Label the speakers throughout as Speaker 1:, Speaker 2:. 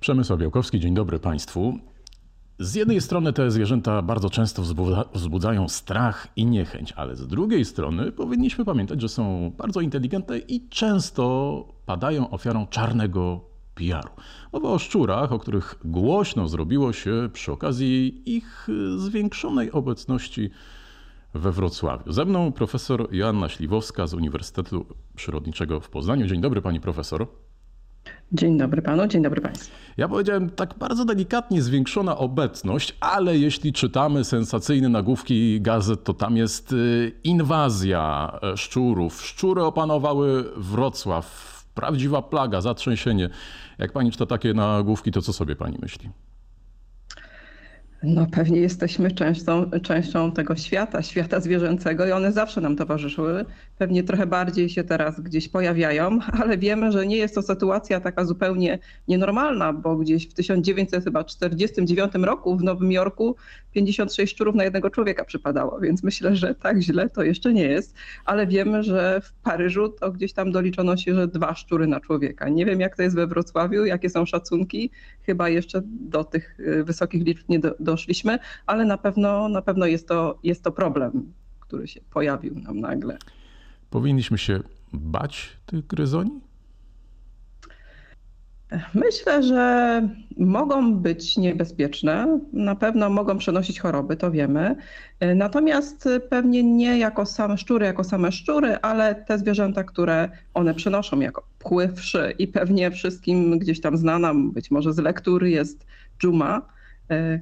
Speaker 1: Przemysław Białkowski, dzień dobry Państwu. Z jednej strony te zwierzęta bardzo często wzbudzają strach i niechęć, ale z drugiej strony powinniśmy pamiętać, że są bardzo inteligentne i często padają ofiarą czarnego PR-u. Mowa o szczurach, o których głośno zrobiło się przy okazji ich zwiększonej obecności we Wrocławiu. Ze mną profesor Joanna Śliwowska z Uniwersytetu Przyrodniczego w Poznaniu. Dzień dobry pani profesor.
Speaker 2: Dzień dobry panu, dzień dobry państwu.
Speaker 1: Ja powiedziałem tak bardzo delikatnie zwiększona obecność, ale jeśli czytamy sensacyjne nagłówki gazet, to tam jest y, inwazja e, szczurów. Szczury opanowały Wrocław. Prawdziwa plaga, zatrzęsienie. Jak pani czyta takie nagłówki, to co sobie pani myśli?
Speaker 2: No pewnie jesteśmy częścią, częścią tego świata, świata zwierzęcego i one zawsze nam towarzyszyły. Pewnie trochę bardziej się teraz gdzieś pojawiają, ale wiemy, że nie jest to sytuacja taka zupełnie nienormalna, bo gdzieś w 1949 roku w Nowym Jorku 56 szczurów na jednego człowieka przypadało, więc myślę, że tak źle to jeszcze nie jest, ale wiemy, że w Paryżu to gdzieś tam doliczono się, że dwa szczury na człowieka. Nie wiem jak to jest we Wrocławiu, jakie są szacunki, chyba jeszcze do tych y, wysokich liczb nie do, doszliśmy, ale na pewno, na pewno jest, to, jest to problem, który się pojawił nam nagle.
Speaker 1: Powinniśmy się bać tych gryzoni?
Speaker 2: Myślę, że mogą być niebezpieczne, na pewno mogą przenosić choroby, to wiemy. Natomiast pewnie nie jako same szczury, jako same szczury, ale te zwierzęta, które one przenoszą jako pchły wszy i pewnie wszystkim gdzieś tam znana, być może z lektury jest dżuma,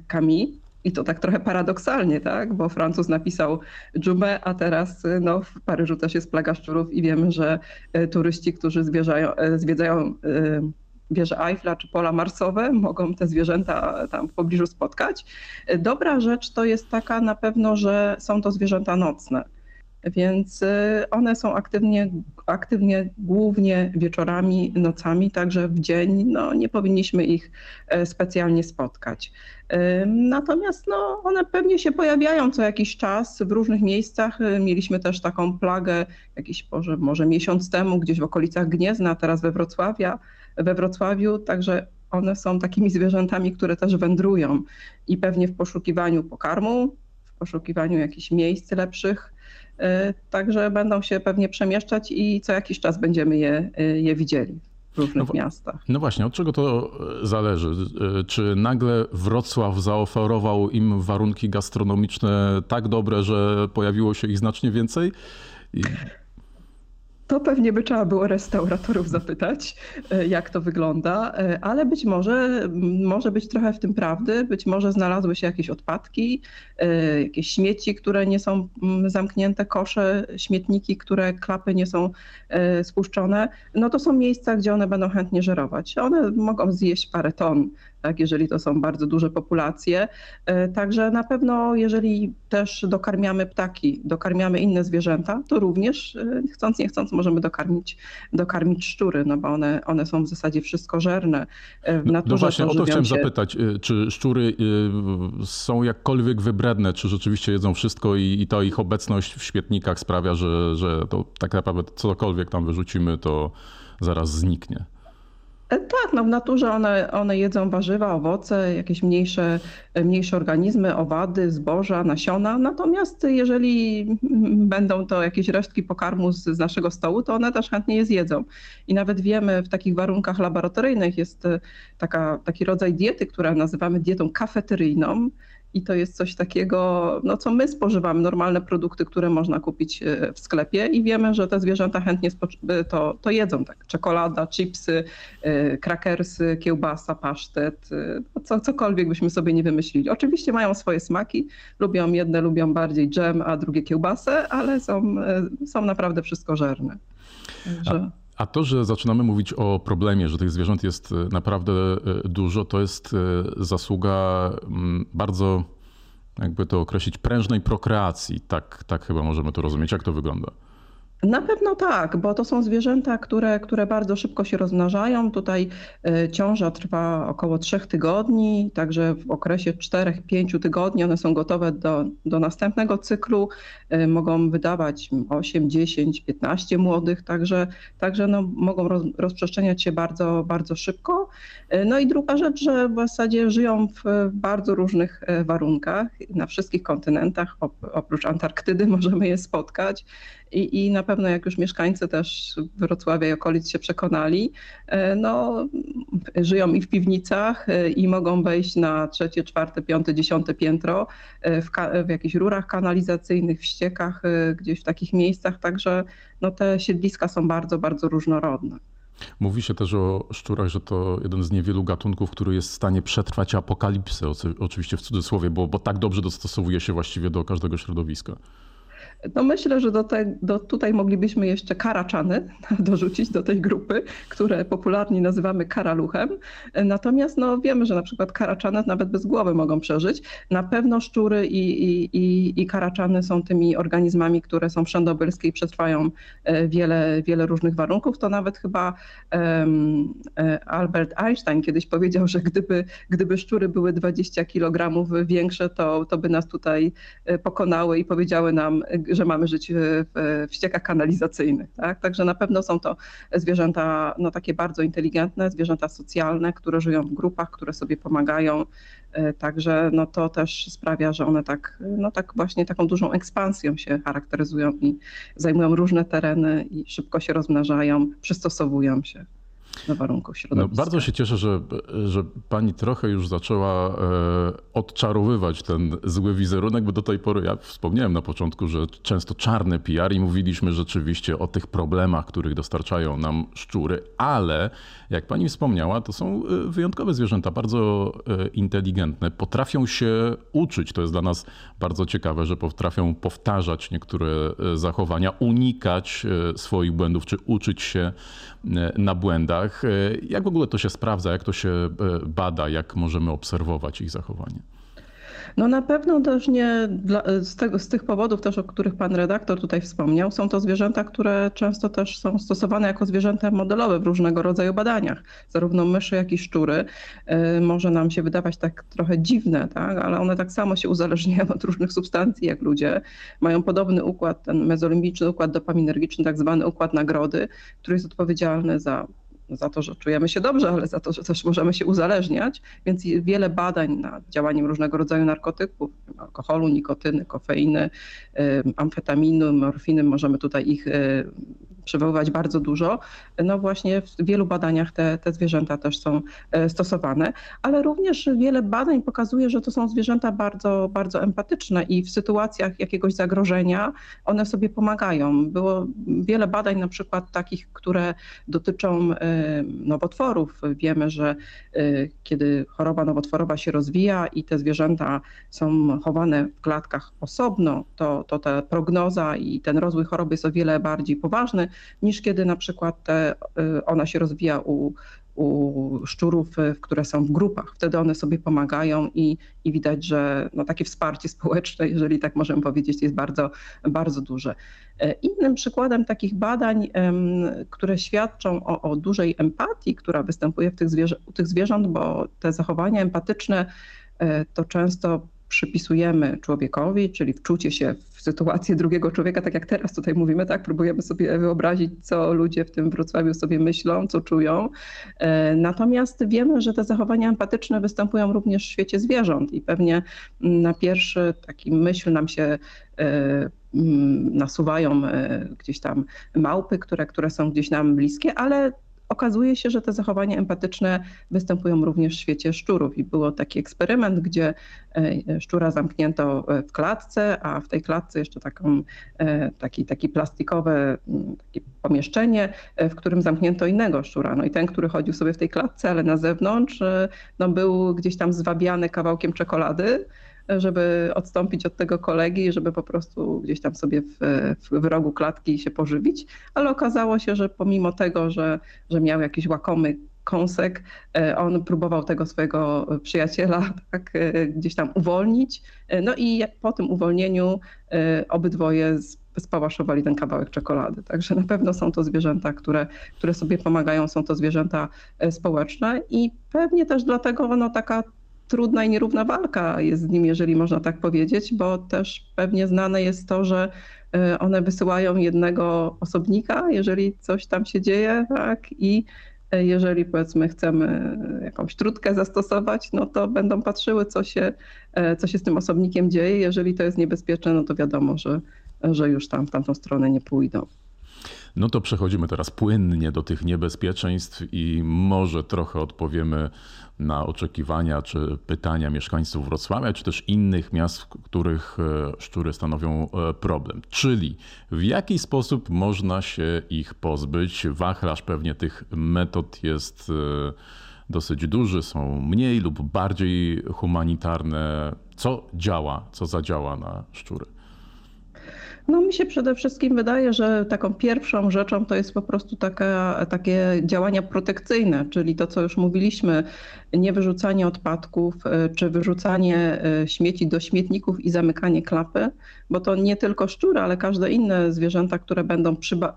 Speaker 2: Camille. I to tak trochę paradoksalnie, tak? Bo Francuz napisał dżumę, a teraz no, w Paryżu też jest plaga szczurów i wiemy, że turyści, którzy zwiedzają, zwiedzają wieże Eiffla czy pola marsowe, mogą te zwierzęta tam w pobliżu spotkać. Dobra rzecz to jest taka na pewno, że są to zwierzęta nocne. Więc y, one są aktywnie, aktywnie głównie wieczorami, nocami, także w dzień no, nie powinniśmy ich e, specjalnie spotkać. Natomiast no, one pewnie się pojawiają co jakiś czas w różnych miejscach. Mieliśmy też taką plagę jakiś może, może miesiąc temu gdzieś w okolicach Gniezna, teraz we Wrocławia, we Wrocławiu, także one są takimi zwierzętami, które też wędrują i pewnie w poszukiwaniu pokarmu, w poszukiwaniu jakichś miejsc lepszych, także będą się pewnie przemieszczać i co jakiś czas będziemy je, e, je widzieli w różnych
Speaker 1: no,
Speaker 2: miastach.
Speaker 1: No właśnie, od czego to e, zależy? Czy nagle Wrocław zaoferował im warunki gastronomiczne tak dobre, że pojawiło się ich znacznie więcej? I...
Speaker 2: To pewnie by trzeba było restauratorów zapytać, e, jak to wygląda, e, ale być może może być trochę w tym prawdy, być może znalazły się jakieś odpadki, e, jakieś śmieci, które nie są zamknięte, kosze, śmietniki, które klapy nie są spuszczone. No to są miejsca, gdzie one będą chętnie żerować. One mogą zjeść parę ton tak, jeżeli to są bardzo duże populacje. E, także na pewno, jeżeli też dokarmiamy ptaki, dokarmiamy inne zwierzęta, to również e, chcąc nie chcąc możemy dokarmić, dokarmić szczury, no bo one, one są w zasadzie wszystkożerne.
Speaker 1: E, w no naturze no właśnie, o to chciałem się... zapytać, czy szczury są jakkolwiek wybredne, czy rzeczywiście jedzą wszystko i, i ta ich obecność w świetnikach sprawia, że, że to tak naprawdę cokolwiek tam wyrzucimy, to zaraz zniknie?
Speaker 2: E, tak, no w naturze one, one jedzą warzywa, owoce, jakieś mniejsze, e, mniejsze organizmy, owady, zboża, nasiona. Natomiast jeżeli będą to jakieś resztki pokarmu z, z naszego stołu, to one też chętnie je zjedzą. I nawet wiemy, w takich warunkach laboratoryjnych jest e, taka, taki rodzaj diety, która nazywamy dietą kafeteryjną i to jest coś takiego, no co my spożywamy, normalne produkty, które można kupić e, w sklepie i wiemy, że te zwierzęta chętnie e, to, to jedzą, tak, czekolada, chipsy, e, krakersy, kiełbasa, pasztet, no co, cokolwiek byśmy sobie nie wymyślili. Oczywiście mają swoje smaki, lubią jedne, lubią bardziej dżem, a drugie kiełbasę, ale są, są naprawdę wszystkożerne.
Speaker 1: Że... A to, że zaczynamy mówić o problemie, że tych zwierząt jest e, naprawdę e, dużo, to jest e, zasługa mm, bardzo, jakby to określić, prężnej prokreacji. Tak, tak chyba możemy to rozumieć. Jak to wygląda?
Speaker 2: Na pewno tak, bo to są zwierzęta, które, które bardzo szybko się rozmnażają. Tutaj e, ciąża trwa około 3 tygodni, także w okresie 4-5 tygodni one są gotowe do, do następnego cyklu. E, mogą wydawać 8, 10, 15 młodych, także, także no, mogą roz, rozprzestrzeniać się bardzo, bardzo szybko. E, no i druga rzecz, że w zasadzie żyją w bardzo różnych warunkach, na wszystkich kontynentach, oprócz Antarktydy możemy je spotkać. I, I na pewno jak już mieszkańcy też Wrocławia i okolic się przekonali, e, no żyją i w piwnicach e, i mogą wejść na trzecie, czwarte, piąte, dziesiąte piętro e, w, w jakichś rurach kanalizacyjnych, w ściekach, gdzieś w takich miejscach, także no te siedliska są bardzo, bardzo różnorodne.
Speaker 1: Mówi się też o szczurach, że to jeden z niewielu gatunków, który jest w stanie przetrwać apokalipsę, oczywiście w cudzysłowie, bo, bo tak dobrze dostosowuje się właściwie do każdego środowiska.
Speaker 2: No myślę, że do te, do tutaj moglibyśmy jeszcze karaczany dorzucić do tej grupy, które popularnie nazywamy karaluchem. Natomiast no, wiemy, że na przykład karaczany nawet bez głowy mogą przeżyć. Na pewno szczury i, i, i, i karaczany są tymi organizmami, które są wszędobylskie i przetrwają e, wiele, wiele różnych warunków. To nawet chyba um, Albert Einstein kiedyś powiedział, że gdyby, gdyby szczury były 20 kg większe, to, to by nas tutaj e, pokonały i powiedziały nam, że mamy żyć w, w ściekach kanalizacyjnych. Tak? Także na pewno są to zwierzęta no, takie bardzo inteligentne, zwierzęta socjalne, które żyją w grupach, które sobie pomagają. E, także no, to też sprawia, że one tak, no, tak właśnie taką dużą ekspansją się charakteryzują i zajmują różne tereny i szybko się rozmnażają, przystosowują się do warunków środowiska.
Speaker 1: No, bardzo się cieszę, że, że pani trochę już zaczęła e, odczarowywać ten zły wizerunek, bo do tej pory ja wspomniałem na początku, że często czarny PR i mówiliśmy rzeczywiście o tych problemach, których dostarczają nam szczury, ale jak pani wspomniała, to są e, wyjątkowe zwierzęta, bardzo e, inteligentne, potrafią się uczyć. To jest dla nas bardzo ciekawe, że potrafią powtarzać niektóre zachowania, unikać swoich błędów, czy uczyć się na błędach. Jak w ogóle to się sprawdza, jak to się bada, jak możemy obserwować ich zachowanie?
Speaker 2: No na pewno też nie dla, z, tego, z tych powodów też, o których pan redaktor tutaj wspomniał, są to zwierzęta, które często też są stosowane jako zwierzęta modelowe w różnego rodzaju badaniach. Zarówno myszy, jak i szczury. Yy, może nam się wydawać tak trochę dziwne, tak? ale one tak samo się uzależniają od różnych substancji jak ludzie. Mają podobny układ, ten mezolimbiczny układ dopaminergiczny, tak zwany układ nagrody, który jest odpowiedzialny za za to, że czujemy się dobrze, ale za to, że też możemy się uzależniać, więc wiele badań nad działaniem różnego rodzaju narkotyków, alkoholu, nikotyny, kofeiny, amfetaminu, morfiny, możemy tutaj ich przywoływać bardzo dużo. No właśnie w wielu badaniach te, te zwierzęta też są e, stosowane, ale również wiele badań pokazuje, że to są zwierzęta bardzo, bardzo empatyczne i w sytuacjach jakiegoś zagrożenia one sobie pomagają. Było wiele badań na przykład takich, które dotyczą e, nowotworów. Wiemy, że e, kiedy choroba nowotworowa się rozwija i te zwierzęta są chowane w klatkach osobno, to, to ta prognoza i ten rozwój choroby jest o wiele bardziej poważny niż kiedy na przykład te, y, ona się rozwija u, u szczurów, y, które są w grupach. Wtedy one sobie pomagają i, i widać, że no, takie wsparcie społeczne, jeżeli tak możemy powiedzieć, jest bardzo, bardzo duże. E, innym przykładem takich badań, które świadczą o, o dużej empatii, która występuje w tych zwierzę, u tych zwierząt, bo te zachowania empatyczne e, to często przypisujemy człowiekowi, czyli wczucie się w sytuację drugiego człowieka, tak jak teraz tutaj mówimy, tak, próbujemy sobie wyobrazić, co ludzie w tym Wrocławiu sobie myślą, co czują. E, natomiast wiemy, że te zachowania empatyczne występują również w świecie zwierząt i pewnie na pierwszy taki myśl nam się e, nasuwają e, gdzieś tam małpy, które, które są gdzieś nam bliskie, ale okazuje się, że te zachowania empatyczne występują również w świecie szczurów. I było taki eksperyment, gdzie e, szczura zamknięto e, w klatce, a w tej klatce jeszcze taką, e, taki, taki plastikowe takie pomieszczenie, w którym zamknięto innego szczura. No i ten, który chodził sobie w tej klatce, ale na zewnątrz, no był gdzieś tam zwabiany kawałkiem czekolady żeby odstąpić od tego kolegi, żeby po prostu gdzieś tam sobie w, w, rogu klatki się pożywić, ale okazało się, że pomimo tego, że, że miał jakiś łakomy kąsek, e, on próbował tego swojego przyjaciela tak, e, gdzieś tam uwolnić. E, no i po tym uwolnieniu obydwoje spałaszowali ten kawałek czekolady. Także na pewno są to zwierzęta, które, które sobie pomagają, są to zwierzęta społeczne i pewnie też dlatego no, taka trudna i nierówna walka jest z nim, jeżeli można tak powiedzieć, bo też pewnie znane jest to, że e, one wysyłają jednego osobnika, jeżeli coś tam się dzieje, tak, i e, jeżeli powiedzmy chcemy jakąś trutkę zastosować, no to będą patrzyły, co się, e, co się z tym osobnikiem dzieje. Jeżeli to jest niebezpieczne, no to wiadomo, że, że już tam w tamtą stronę nie pójdą.
Speaker 1: No to przechodzimy teraz płynnie do tych niebezpieczeństw i może trochę odpowiemy na oczekiwania czy pytania mieszkańców Wrocławia, czy też innych miast, w których e, szczury stanowią e, problem. Czyli w jaki sposób można się ich pozbyć? Wachlarz pewnie tych metod jest e, dosyć duży, są mniej lub bardziej humanitarne. Co działa, co zadziała na szczury?
Speaker 2: No mi się przede wszystkim wydaje, że taką pierwszą rzeczą to jest po prostu taka, takie działania protekcyjne, czyli to, co już mówiliśmy, nie wyrzucanie odpadków, e, czy wyrzucanie e, śmieci do śmietników i zamykanie klapy, bo to nie tylko szczury, ale każde inne zwierzęta, które będą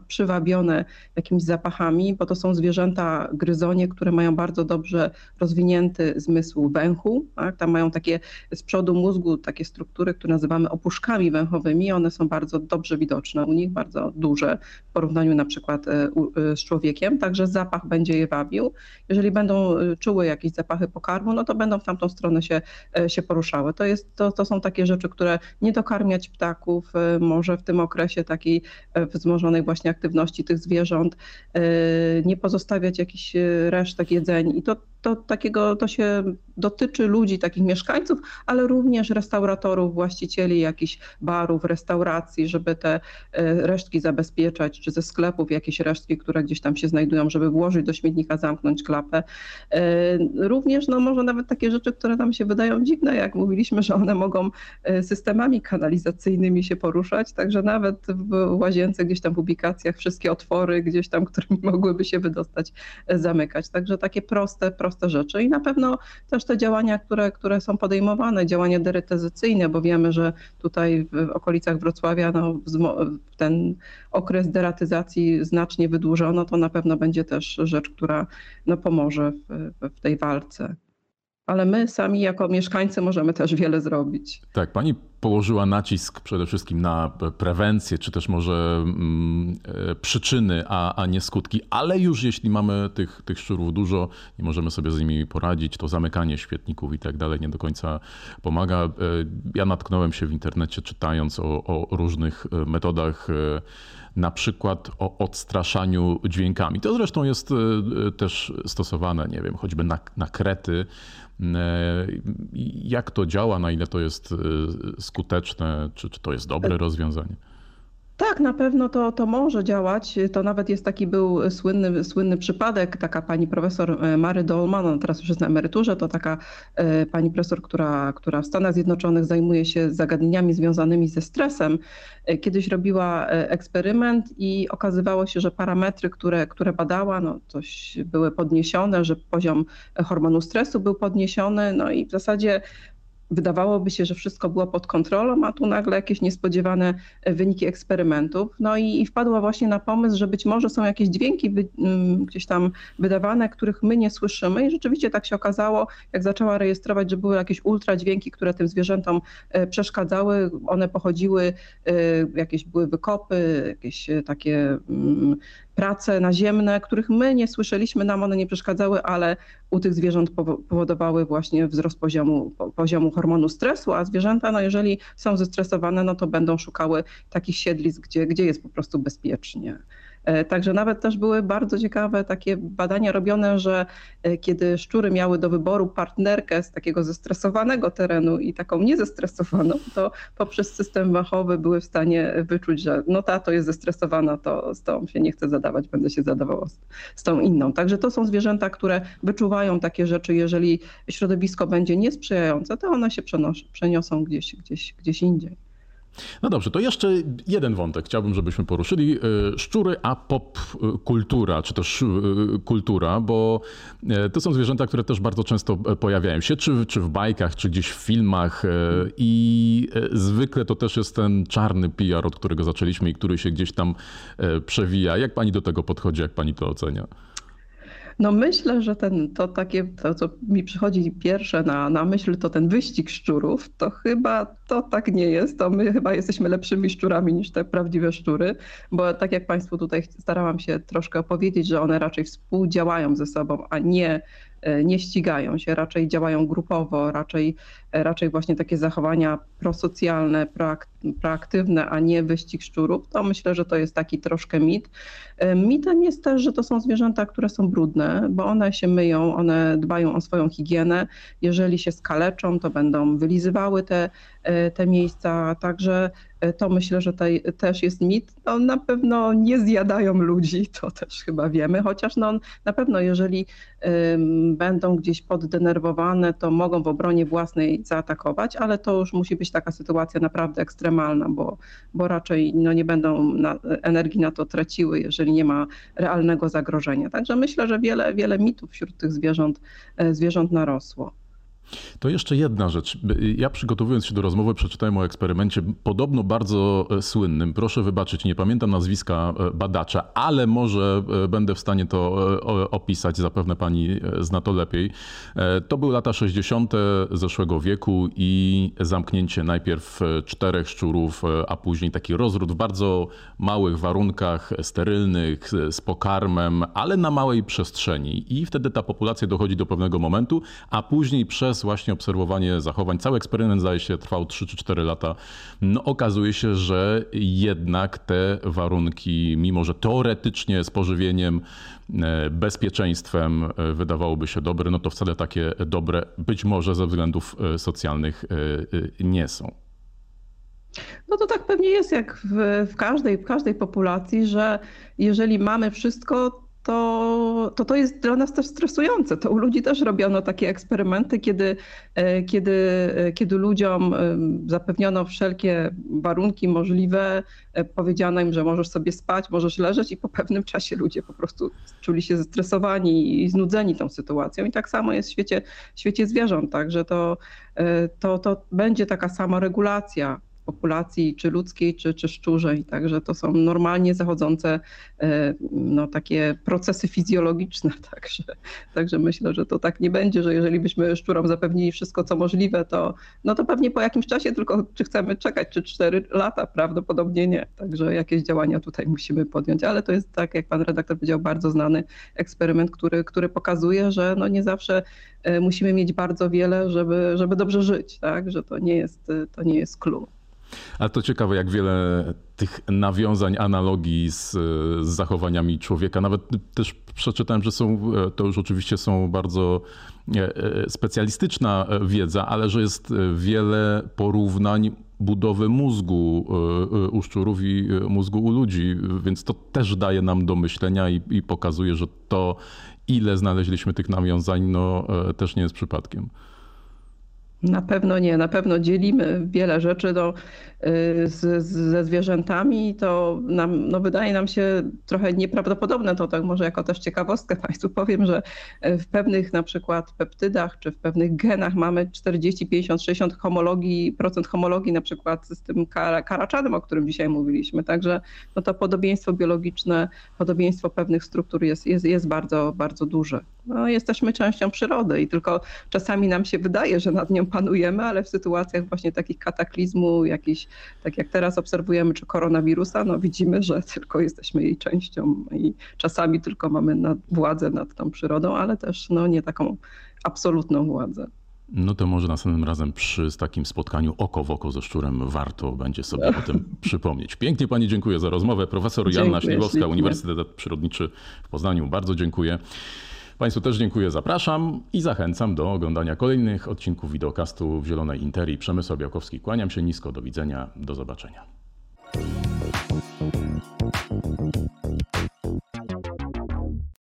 Speaker 2: przywabione jakimiś zapachami, bo to są zwierzęta gryzonie, które mają bardzo dobrze rozwinięty zmysł węchu. Tak? Tam mają takie z przodu mózgu takie struktury, które nazywamy opuszkami węchowymi. One są bardzo dobrze widoczne u nich, bardzo duże w porównaniu na przykład e, z człowiekiem, także zapach będzie je wabił. Jeżeli będą czuły jakieś zapachy pokarmu, no to będą w tamtą stronę się, się poruszały. To, jest, to, to są takie rzeczy, które nie dokarmiać ptaków, e, może w tym okresie takiej e, wzmożonej właśnie aktywności tych zwierząt, e, nie pozostawiać jakichś resztek jedzeń i to, to takiego, to się dotyczy ludzi, takich mieszkańców, ale również restauratorów, właścicieli jakichś barów, restauracji, żeby te resztki zabezpieczać, czy ze sklepów jakieś resztki, które gdzieś tam się znajdują, żeby włożyć do śmietnika, zamknąć klapę. Również no może nawet takie rzeczy, które nam się wydają dziwne, jak mówiliśmy, że one mogą systemami kanalizacyjnymi się poruszać, także nawet w łazience, gdzieś tam w ubikacjach, wszystkie otwory gdzieś tam, którymi mogłyby się wydostać, e, zamykać. Także takie proste, proste rzeczy i na pewno też te działania, które, które są podejmowane, działania deretyzacyjne, bo wiemy, że tutaj w okolicach Wrocławia no, ten okres deratyzacji znacznie wydłużono, to na pewno będzie też rzecz, która no, pomoże w, w tej walce ale my sami jako mieszkańcy możemy też wiele zrobić.
Speaker 1: Tak, pani położyła nacisk przede wszystkim na prewencję, czy też może mm, e, przyczyny, a, a nie skutki, ale już jeśli mamy tych, tych szczurów dużo i możemy sobie z nimi poradzić, to zamykanie świetników i tak dalej nie do końca pomaga. E, ja natknąłem się w internecie czytając o, o różnych e, metodach na przykład o odstraszaniu dźwiękami. To zresztą jest też stosowane, nie wiem, choćby na, na krety, jak to działa, na ile to jest skuteczne, czy, czy to jest dobre rozwiązanie?
Speaker 2: Tak, na pewno to, to może działać. To nawet jest taki był słynny, słynny przypadek, taka pani profesor e, Mary Dolman, ona teraz już jest na emeryturze, to taka e, pani profesor, która, która w Stanach Zjednoczonych zajmuje się zagadnieniami związanymi ze stresem. E, kiedyś robiła eksperyment i okazywało się, że parametry, które, które badała, no coś były podniesione, że poziom hormonu stresu był podniesiony, no i w zasadzie wydawałoby się, że wszystko było pod kontrolą, a tu nagle jakieś niespodziewane e, wyniki eksperymentów. No i, i wpadła właśnie na pomysł, że być może są jakieś dźwięki wy, mm, gdzieś tam wydawane, których my nie słyszymy. I rzeczywiście tak się okazało, jak zaczęła rejestrować, że były jakieś ultradźwięki, które tym zwierzętom e, przeszkadzały. One pochodziły, e, jakieś były wykopy, jakieś takie mm, prace naziemne, których my nie słyszeliśmy, nam one nie przeszkadzały, ale u tych zwierząt powodowały właśnie wzrost poziomu, poziomu hormonu stresu, a zwierzęta, no jeżeli są zestresowane, no to będą szukały takich siedlisk, gdzie, gdzie jest po prostu bezpiecznie. E, także nawet też były bardzo ciekawe takie badania robione, że e, kiedy szczury miały do wyboru partnerkę z takiego zestresowanego terenu i taką niezestresowaną, to poprzez system wachowy były w stanie wyczuć, że no ta to jest zestresowana, to z tą się nie chcę zadawać, będę się zadawała z, z tą inną. Także to są zwierzęta, które wyczuwają takie rzeczy, jeżeli środowisko będzie niesprzyjające, to one się przenoszą, przeniosą gdzieś, gdzieś, gdzieś indziej.
Speaker 1: No dobrze, to jeszcze jeden wątek chciałbym, żebyśmy poruszyli. Y, Szczury a pop y, kultura, czy też y, kultura, bo to są zwierzęta, które też bardzo często e, pojawiają się, czy, czy w bajkach, czy gdzieś w filmach i zwykle to też jest ten czarny PR, od którego zaczęliśmy i który się gdzieś tam przewija. Jak pani do tego podchodzi, jak pani to ocenia?
Speaker 2: No myślę, że ten, to takie, to co mi przychodzi pierwsze na, na myśl, to ten wyścig szczurów, to chyba to tak nie jest. To my chyba jesteśmy lepszymi szczurami niż te prawdziwe szczury, bo tak jak Państwu tutaj starałam się troszkę opowiedzieć, że one raczej współdziałają ze sobą, a nie e, nie ścigają się, raczej działają grupowo, raczej, raczej właśnie takie zachowania prosocjalne, proak, proaktywne, a nie wyścig szczurów, to myślę, że to jest taki troszkę mit. E, Mitem jest też, że to są zwierzęta, które są brudne, bo one się myją, one dbają o swoją higienę. Jeżeli się skaleczą, to będą wylizywały te, e, te miejsca, także e, to myślę, że to też jest mit. No, na pewno nie zjadają ludzi, to też chyba wiemy, chociaż no, na pewno jeżeli będą gdzieś poddenerwowane, to mogą w obronie własnej zaatakować, ale to już musi być taka sytuacja naprawdę ekstremalna, bo, bo raczej no, nie będą na, energii na to traciły, jeżeli nie ma realnego zagrożenia. Także myślę, że wiele, wiele mitów wśród tych zwierząt, e, zwierząt narosło.
Speaker 1: To jeszcze jedna rzecz. Ja przygotowując się do rozmowy przeczytałem o eksperymencie podobno bardzo e, słynnym. Proszę wybaczyć, nie pamiętam nazwiska e, badacza, ale może e, będę w stanie to opisać, zapewne pani zna to lepiej. To były lata 60. zeszłego wieku i zamknięcie najpierw czterech szczurów, a później taki rozród w bardzo małych warunkach sterylnych, z pokarmem, ale na małej przestrzeni. I wtedy ta populacja dochodzi do pewnego momentu, a później przez właśnie obserwowanie zachowań, cały eksperyment zdaje się trwał 3 czy 4 lata, no okazuje się, że jednak te warunki, mimo że teoretycznie z pożywieniem, e, bezpieczeństwem e, wydawałoby się dobre, no to wcale takie dobre być może ze względów e, socjalnych nie są.
Speaker 2: No to tak pewnie jest jak w, w, każdej, w każdej populacji, że jeżeli mamy wszystko, to, to to jest dla nas też stresujące. To u ludzi też robiono takie eksperymenty, kiedy, e, kiedy, e, kiedy ludziom e, zapewniono wszelkie warunki możliwe, powiedziano im, że możesz sobie spać, możesz leżeć i po pewnym czasie ludzie po prostu czuli się zestresowani i znudzeni tą sytuacją. I tak samo jest w świecie, w świecie zwierząt, także to, to, to będzie taka sama regulacja populacji, czy ludzkiej, czy, czy szczurzej. Także to są normalnie zachodzące e, no, takie procesy fizjologiczne. Także, także myślę, że to tak nie będzie, że jeżeli byśmy szczurom zapewnili wszystko, co możliwe, to, no to pewnie po jakimś czasie, tylko czy chcemy czekać, czy 4 lata, prawdopodobnie nie. Także jakieś działania tutaj musimy podjąć. Ale to jest, tak jak pan redaktor powiedział, bardzo znany eksperyment, który, który pokazuje, że no nie zawsze e, musimy mieć bardzo wiele, żeby, żeby dobrze żyć, tak? że to nie jest, to nie jest clue.
Speaker 1: Ale to ciekawe, jak wiele tych nawiązań, analogii z, z, zachowaniami człowieka. Nawet też przeczytałem, że są, to już oczywiście są bardzo e, e, specjalistyczna wiedza, ale że jest wiele porównań budowy mózgu e, u szczurów i mózgu u ludzi, więc to też daje nam do myślenia i, i pokazuje, że to, ile znaleźliśmy tych nawiązań, no też nie jest przypadkiem.
Speaker 2: Na pewno nie, na pewno dzielimy wiele rzeczy do, y, z, ze zwierzętami. To nam, no wydaje nam się trochę nieprawdopodobne, to tak może jako też ciekawostkę Państwu powiem, że w pewnych na przykład peptydach czy w pewnych genach mamy 40, 50, 60 homologii, procent homologii na przykład z tym karaczanem, o którym dzisiaj mówiliśmy. Także no to podobieństwo biologiczne, podobieństwo pewnych struktur jest, jest, jest bardzo, bardzo duże. No, jesteśmy częścią przyrody i tylko czasami nam się wydaje, że nad nią panujemy, ale w sytuacjach właśnie takich kataklizmu, jakiś, tak jak teraz obserwujemy, czy koronawirusa, no widzimy, że tylko jesteśmy jej częścią i czasami tylko mamy nad, władzę nad tą przyrodą, ale też no, nie taką absolutną władzę.
Speaker 1: No to może następnym razem przy takim spotkaniu oko w oko ze szczurem warto będzie sobie o tym przypomnieć. Pięknie Pani dziękuję za rozmowę. Profesor Joanna dziękuję, Śliwowska, Uniwersytet Przyrodniczy w Poznaniu. Bardzo dziękuję. Państwu też dziękuję, zapraszam i zachęcam do oglądania kolejnych odcinków wideokastu w Zielonej Interii. Przemysł Białkowski, kłaniam się nisko, do widzenia, do zobaczenia.